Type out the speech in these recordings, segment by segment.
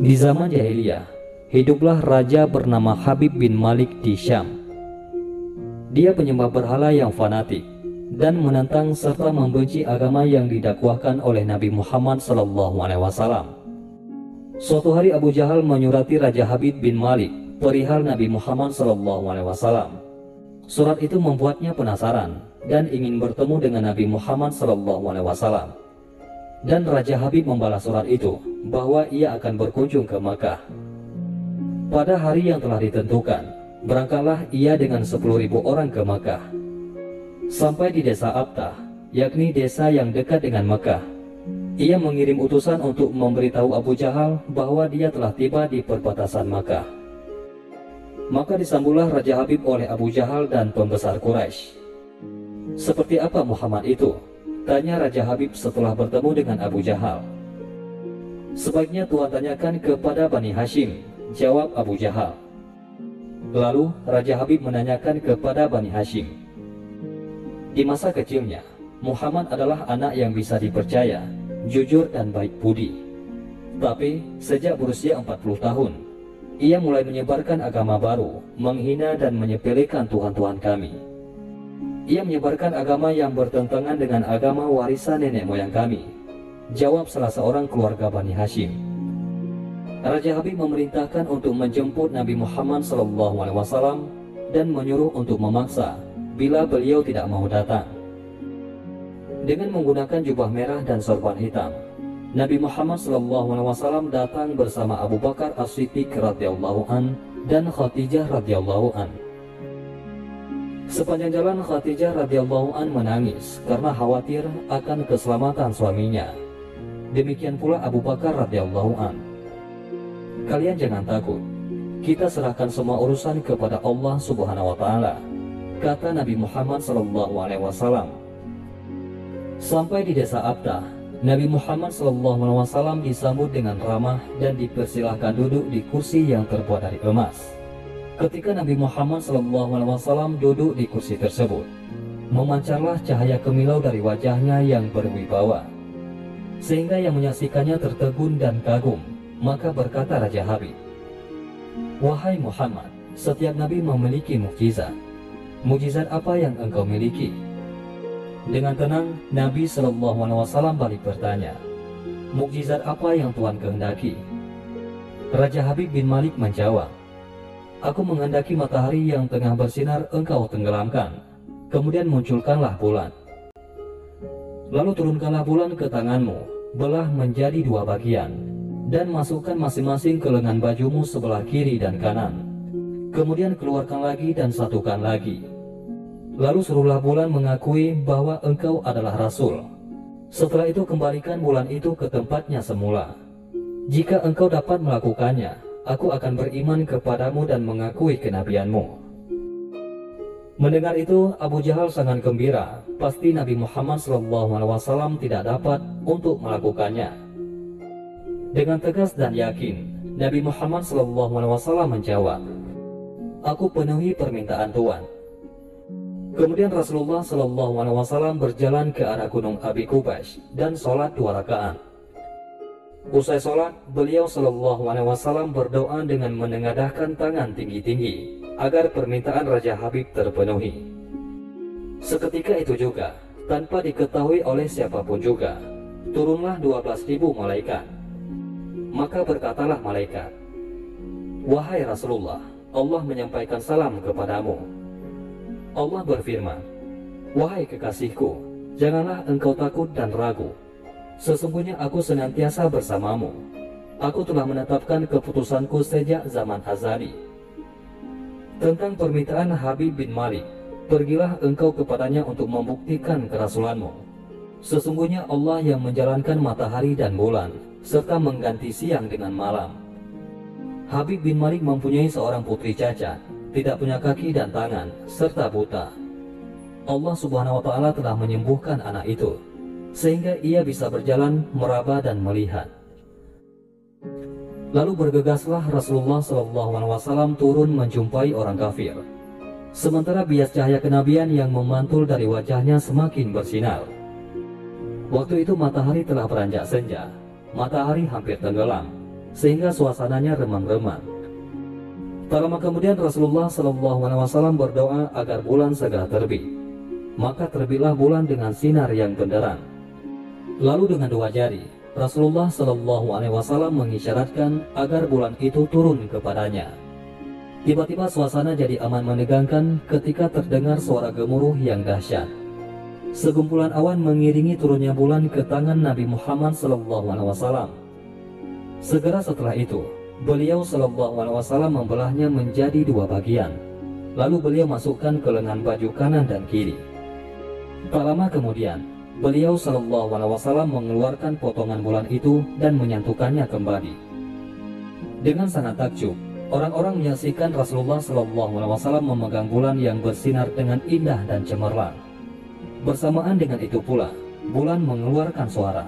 Di zaman jahiliyah, hiduplah raja bernama Habib bin Malik di Syam. Dia penyembah berhala yang fanatik dan menentang serta membenci agama yang didakwahkan oleh Nabi Muhammad SAW. Suatu hari Abu Jahal menyurati Raja Habib bin Malik perihal Nabi Muhammad SAW. Surat itu membuatnya penasaran dan ingin bertemu dengan Nabi Muhammad SAW. Dan Raja Habib membalas surat itu bahwa ia akan berkunjung ke Makkah. Pada hari yang telah ditentukan, berangkatlah ia dengan 10.000 orang ke Makkah. Sampai di desa Abtah, yakni desa yang dekat dengan Makkah, ia mengirim utusan untuk memberitahu Abu Jahal bahwa dia telah tiba di perbatasan Makkah. Maka disambutlah Raja Habib oleh Abu Jahal dan pembesar Quraisy. Seperti apa Muhammad itu? Tanya Raja Habib setelah bertemu dengan Abu Jahal. Sebaiknya Tuhan tanyakan kepada Bani Hashim, jawab Abu Jahal. Lalu Raja Habib menanyakan kepada Bani Hashim. Di masa kecilnya, Muhammad adalah anak yang bisa dipercaya, jujur dan baik budi. Tapi sejak berusia 40 tahun, ia mulai menyebarkan agama baru, menghina dan menyepelekan Tuhan-Tuhan kami. Ia menyebarkan agama yang bertentangan dengan agama warisan nenek moyang kami. Jawab salah seorang keluarga Bani Hashim. Raja Habib memerintahkan untuk menjemput Nabi Muhammad SAW dan menyuruh untuk memaksa bila beliau tidak mau datang. Dengan menggunakan jubah merah dan sorban hitam, Nabi Muhammad SAW datang bersama Abu Bakar As-Siddiq radhiyallahu an dan Khadijah radhiyallahu an. Sepanjang jalan Khadijah radhiyallahu an menangis karena khawatir akan keselamatan suaminya. Demikian pula Abu Bakar radhiyallahu an. Kalian jangan takut. Kita serahkan semua urusan kepada Allah Subhanahu wa taala, kata Nabi Muhammad sallallahu alaihi wasallam. Sampai di desa Abtah, Nabi Muhammad sallallahu alaihi wasallam disambut dengan ramah dan dipersilahkan duduk di kursi yang terbuat dari emas. Ketika Nabi Muhammad SAW duduk di kursi tersebut, memancarlah cahaya kemilau dari wajahnya yang berwibawa. Sehingga yang menyaksikannya tertegun dan kagum, maka berkata Raja Habib, Wahai Muhammad, setiap Nabi memiliki mukjizat. Mukjizat apa yang engkau miliki? Dengan tenang, Nabi SAW balik bertanya, Mukjizat apa yang Tuhan kehendaki? Raja Habib bin Malik menjawab, Aku menghendaki matahari yang tengah bersinar engkau tenggelamkan. Kemudian munculkanlah bulan. Lalu turunkanlah bulan ke tanganmu, belah menjadi dua bagian, dan masukkan masing-masing ke lengan bajumu sebelah kiri dan kanan. Kemudian keluarkan lagi dan satukan lagi. Lalu suruhlah bulan mengakui bahwa engkau adalah rasul. Setelah itu kembalikan bulan itu ke tempatnya semula. Jika engkau dapat melakukannya, aku akan beriman kepadamu dan mengakui kenabianmu. Mendengar itu, Abu Jahal sangat gembira. Pasti Nabi Muhammad SAW tidak dapat untuk melakukannya. Dengan tegas dan yakin, Nabi Muhammad SAW menjawab, Aku penuhi permintaan Tuhan. Kemudian Rasulullah SAW berjalan ke arah gunung Abi Kubash dan sholat dua rakaat. Usai sholat, beliau Shallallahu Alaihi Wasallam berdoa dengan menengadahkan tangan tinggi-tinggi agar permintaan Raja Habib terpenuhi. Seketika itu juga, tanpa diketahui oleh siapa pun juga, turunlah 12.000 malaikat. Maka berkatalah malaikat, Wahai Rasulullah, Allah menyampaikan salam kepadamu. Allah berfirman, Wahai kekasihku, janganlah engkau takut dan ragu Sesungguhnya aku senantiasa bersamamu. Aku telah menetapkan keputusanku sejak zaman azali. Tentang permintaan Habib bin Malik, pergilah engkau kepadanya untuk membuktikan kerasulanmu. Sesungguhnya Allah yang menjalankan matahari dan bulan, serta mengganti siang dengan malam. Habib bin Malik mempunyai seorang putri cacat, tidak punya kaki dan tangan, serta buta. Allah subhanahu wa ta'ala telah menyembuhkan anak itu sehingga ia bisa berjalan, meraba dan melihat. Lalu bergegaslah Rasulullah SAW turun menjumpai orang kafir. Sementara bias cahaya kenabian yang memantul dari wajahnya semakin bersinar. Waktu itu matahari telah beranjak senja. Matahari hampir tenggelam. sehingga suasananya remang-remang. Tak lama kemudian Rasulullah Wasallam berdoa agar bulan segera terbit. Maka terbitlah bulan dengan sinar yang benderang. Lalu dengan dua jari, Rasulullah Shallallahu Alaihi Wasallam mengisyaratkan agar bulan itu turun kepadanya. Tiba-tiba suasana jadi aman menegangkan ketika terdengar suara gemuruh yang dahsyat. Segumpulan awan mengiringi turunnya bulan ke tangan Nabi Muhammad SAW. Segera setelah itu, beliau SAW membelahnya menjadi dua bagian. Lalu beliau masukkan ke lengan baju kanan dan kiri. Tak lama kemudian, beliau SAW mengeluarkan potongan bulan itu dan menyantukannya kembali. Dengan sangat takjub, orang-orang menyaksikan Rasulullah SAW memegang bulan yang bersinar dengan indah dan cemerlang. Bersamaan dengan itu pula, bulan mengeluarkan suara.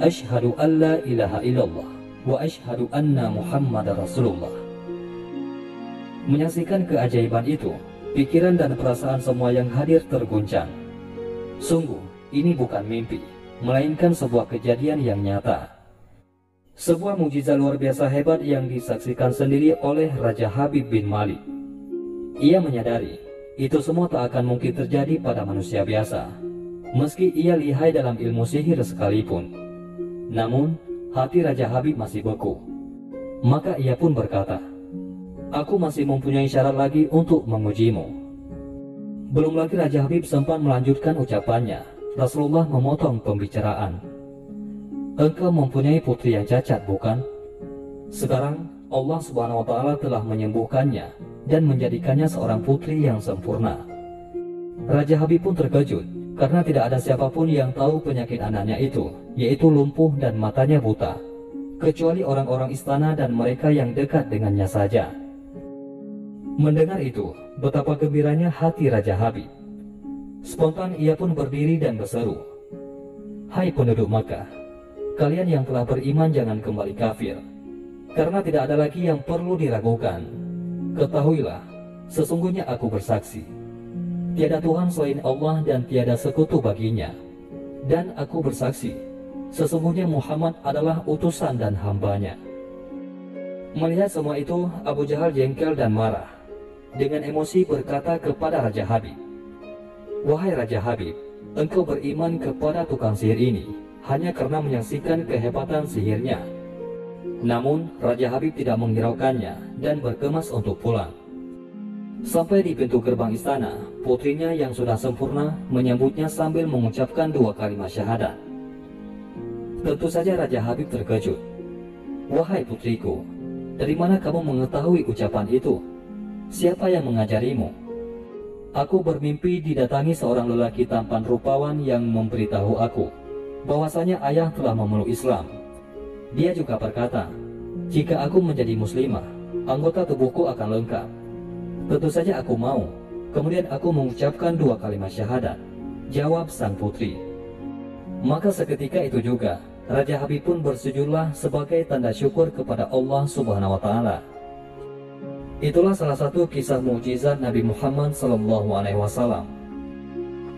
Ashhadu an la ilaha illallah wa ashhadu anna Muhammad Rasulullah. Menyaksikan keajaiban itu, pikiran dan perasaan semua yang hadir terguncang. Sungguh, ini bukan mimpi, melainkan sebuah kejadian yang nyata. Sebuah mujizat luar biasa hebat yang disaksikan sendiri oleh Raja Habib bin Malik. Ia menyadari itu semua tak akan mungkin terjadi pada manusia biasa, meski ia lihai dalam ilmu sihir sekalipun. Namun, hati Raja Habib masih beku. Maka ia pun berkata, Aku masih mempunyai syarat lagi untuk mengujimu. Belum lagi Raja Habib sempat melanjutkan ucapannya, Rasulullah memotong pembicaraan. Engkau mempunyai putri yang cacat, bukan? Sekarang Allah Subhanahu wa taala telah menyembuhkannya dan menjadikannya seorang putri yang sempurna. Raja Habib pun terkejut karena tidak ada siapa pun yang tahu penyakit anaknya itu, yaitu lumpuh dan matanya buta, kecuali orang-orang istana dan mereka yang dekat dengannya saja. Mendengar itu, betapa gembiranya hati Raja Habib. Spontan ia pun berdiri dan berseru, Hai penduduk Makkah, kalian yang telah beriman jangan kembali kafir, karena tidak ada lagi yang perlu diragukan Ketahuilah, sesungguhnya aku bersaksi, tiada Tuhan selain Allah dan tiada sekutu baginya. Dan aku bersaksi, sesungguhnya Muhammad adalah utusan dan hambanya. Melihat semua itu, Abu Jahal jengkel dan marah. Dengan emosi berkata kepada Raja Habib, Wahai Raja Habib, engkau beriman kepada tukang sihir ini hanya karena menyaksikan kehebatan sihirnya namun, Raja Habib tidak menghiraukannya dan berkemas untuk pulang. Sampai di pintu gerbang istana, putrinya yang sudah sempurna menyambutnya sambil mengucapkan dua kalimat syahadat. Tentu saja Raja Habib terkejut. Wahai putriku, dari mana kamu mengetahui ucapan itu? Siapa yang mengajarimu? Aku bermimpi didatangi seorang lelaki tampan rupawan yang memberitahu aku bahwasanya ayah telah memeluk Islam dia juga berkata, jika aku menjadi muslimah, anggota tubuhku akan lengkap. Tentu saja aku mau. Kemudian aku mengucapkan dua kalimat syahadat. Jawab sang putri. Maka seketika itu juga, Raja Habib pun bersujudlah sebagai tanda syukur kepada Allah Subhanahu wa taala. Itulah salah satu kisah mukjizat Nabi Muhammad sallallahu wasallam.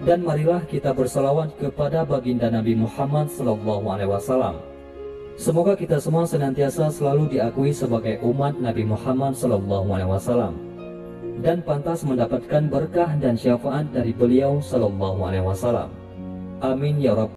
Dan marilah kita bersalawat kepada baginda Nabi Muhammad sallallahu wasallam Semoga kita semua senantiasa selalu diakui sebagai umat Nabi Muhammad SAW dan pantas mendapatkan berkah dan syafaat dari beliau SAW. Amin ya Rabb.